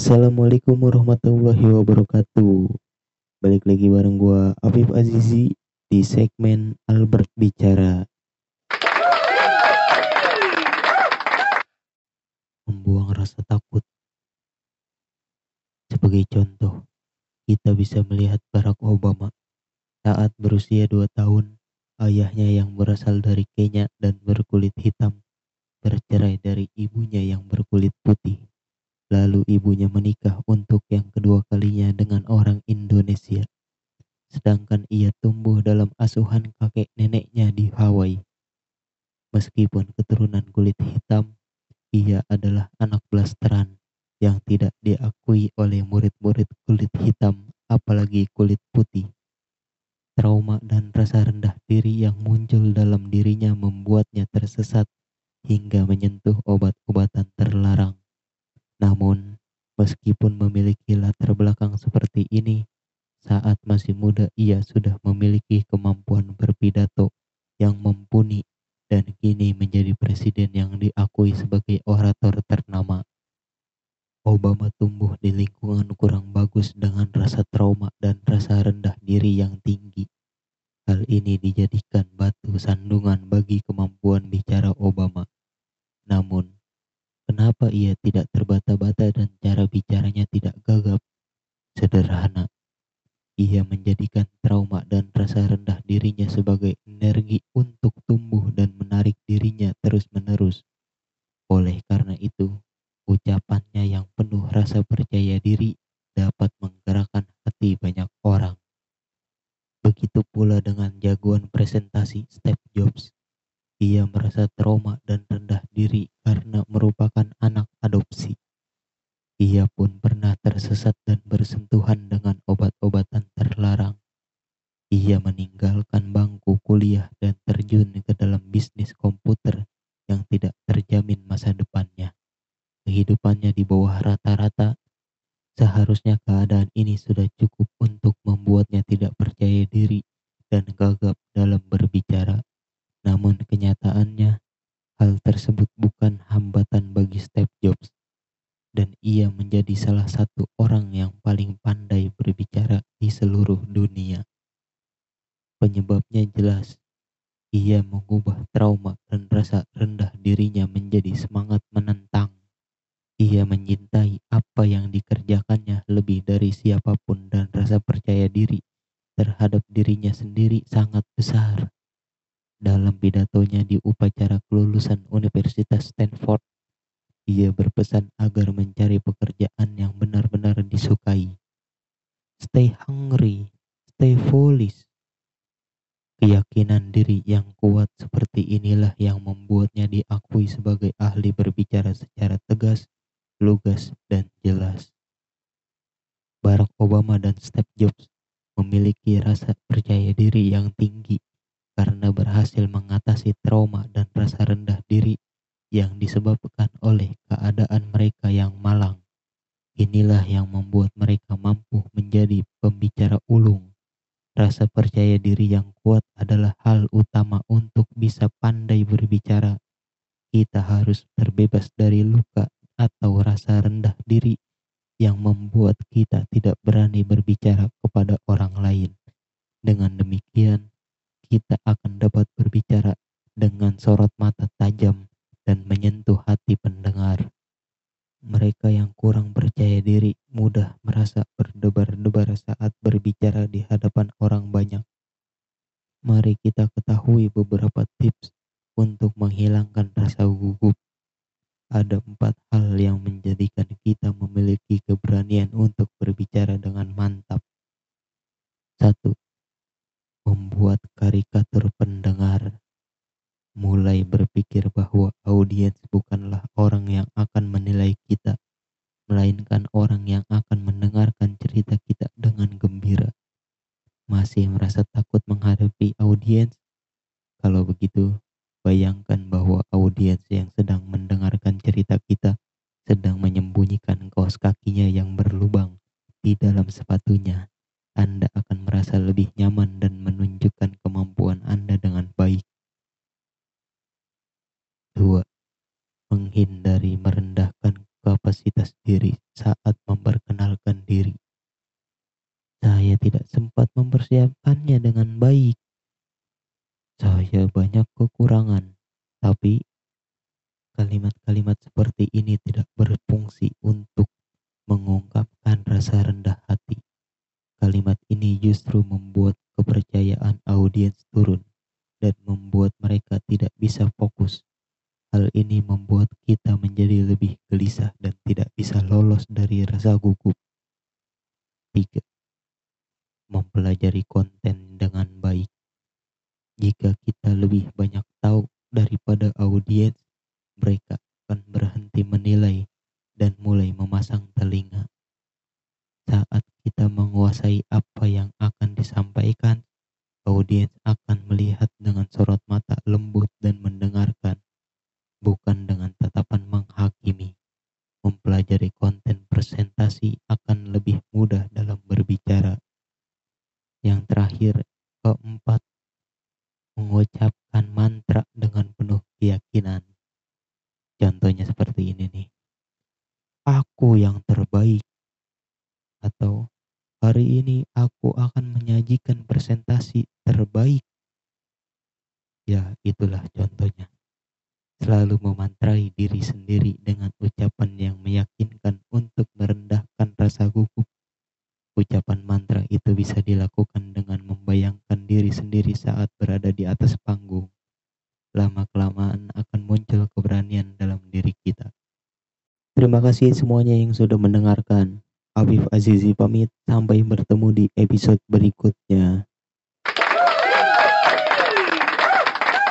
Assalamualaikum warahmatullahi wabarakatuh. Balik lagi bareng gua Afif Azizi di segmen Albert Bicara. Membuang rasa takut. Sebagai contoh, kita bisa melihat Barack Obama saat berusia 2 tahun, ayahnya yang berasal dari Kenya dan berkulit hitam bercerai dari ibunya yang berkulit putih. Lalu ibunya menikah untuk yang kedua kalinya dengan orang Indonesia. Sedangkan ia tumbuh dalam asuhan kakek neneknya di Hawaii. Meskipun keturunan kulit hitam, ia adalah anak blasteran yang tidak diakui oleh murid-murid kulit hitam, apalagi kulit putih. Trauma dan rasa rendah diri yang muncul dalam dirinya membuatnya tersesat hingga menyentuh obat-obatan terlarang. Namun, meskipun memiliki latar belakang seperti ini, saat masih muda ia sudah memiliki kemampuan berpidato yang mumpuni dan kini menjadi presiden yang diakui sebagai orator ternama. Obama tumbuh di lingkungan kurang bagus dengan rasa trauma dan rasa rendah diri yang tinggi. Hal ini dijadikan batu sandungan bagi kemampuan bicara Obama. Namun, Kenapa ia tidak terbata-bata dan cara bicaranya tidak gagap? Sederhana. Ia menjadikan trauma dan rasa rendah dirinya sebagai energi untuk tumbuh dan menarik dirinya terus-menerus. Oleh karena itu, ucapannya yang penuh rasa percaya diri dapat menggerakkan hati banyak orang. Begitu pula dengan jagoan presentasi Steve Jobs ia merasa trauma dan rendah diri karena merupakan anak adopsi. Ia pun pernah tersesat dan bersentuhan dengan obat-obatan terlarang. Ia meninggalkan bangku kuliah dan terjun ke dalam bisnis komputer yang tidak terjamin masa depannya. Kehidupannya di bawah rata-rata, seharusnya keadaan ini sudah cukup untuk membuatnya tidak percaya diri dan gagap dalam berbicara. Namun kenyataannya, hal tersebut bukan hambatan bagi Steve Jobs, dan ia menjadi salah satu orang yang paling pandai berbicara di seluruh dunia. Penyebabnya jelas, ia mengubah trauma dan rasa rendah dirinya menjadi semangat menentang. Ia menyintai apa yang dikerjakannya lebih dari siapa pun dan rasa percaya diri terhadap dirinya sendiri sangat besar. Dalam pidatonya di upacara kelulusan Universitas Stanford, ia berpesan agar mencari pekerjaan yang benar-benar disukai. Stay hungry, stay foolish. Keyakinan diri yang kuat seperti inilah yang membuatnya diakui sebagai ahli berbicara secara tegas, lugas, dan jelas. Barack Obama dan Steve Jobs memiliki rasa percaya diri yang tinggi karena berhasil mengatasi trauma dan rasa rendah diri yang disebabkan oleh keadaan mereka yang malang. Inilah yang membuat mereka mampu menjadi pembicara ulung. Rasa percaya diri yang kuat adalah hal utama untuk bisa pandai berbicara. Kita harus terbebas dari luka atau rasa rendah diri yang membuat kita tidak berani berbicara kepada orang lain. Dengan demikian, kita akan dapat berbicara dengan sorot mata tajam dan menyentuh hati pendengar. Mereka yang kurang percaya diri mudah merasa berdebar-debar saat berbicara di hadapan orang banyak. Mari kita ketahui beberapa tips untuk menghilangkan rasa gugup. Ada empat hal yang menjadikan kita memiliki keberanian untuk berbicara dengan mantap. Satu, membuat karikatur pendengar, mulai berpikir bahwa audiens bukanlah orang yang akan menilai kita, melainkan orang yang akan mendengarkan cerita kita dengan gembira. Masih merasa takut menghadapi audiens? Kalau begitu, bayangkan bahwa audiens yang sedang mendengarkan cerita kita sedang menyembunyikan kaos kakinya yang berlubang di dalam sepatunya. Anda akan merasa lebih nyaman dan menunjukkan kemampuan Anda dengan baik. 2. Menghindari merendahkan kapasitas diri saat mem mempersiapkannya dengan baik. Saya banyak kekurangan, tapi kalimat-kalimat seperti ini tidak berfungsi untuk mengungkapkan rasa rendah hati. Kalimat ini justru membuat kepercayaan audiens turun dan membuat mereka tidak bisa fokus. Hal ini membuat kita menjadi lebih gelisah dan tidak bisa lolos dari rasa gugup. 3. Mempelajari konten dengan baik. Jika kita lebih banyak tahu daripada audiens, mereka akan berhenti menilai dan mulai memasang telinga. Saat kita menguasai apa yang akan disampaikan, audiens akan melihat dengan sorot mata lembut dan mendengarkan, bukan dengan tatapan menghakimi. Mempelajari konten presentasi akan lebih mudah dalam berbicara. Yang terakhir, keempat, mengucapkan mantra dengan penuh keyakinan. Contohnya seperti ini nih. Aku yang terbaik. Atau hari ini aku akan menyajikan presentasi terbaik. Ya, itulah contohnya. Selalu memantrai diri sendiri dengan ucapan yang meyakinkan untuk merendahkan rasa gugup. Ucapan mantra itu bisa dilakukan dengan membayangkan diri sendiri saat berada di atas panggung. Lama-kelamaan akan muncul keberanian dalam diri kita. Terima kasih semuanya yang sudah mendengarkan. Afif Azizi pamit, sampai bertemu di episode berikutnya.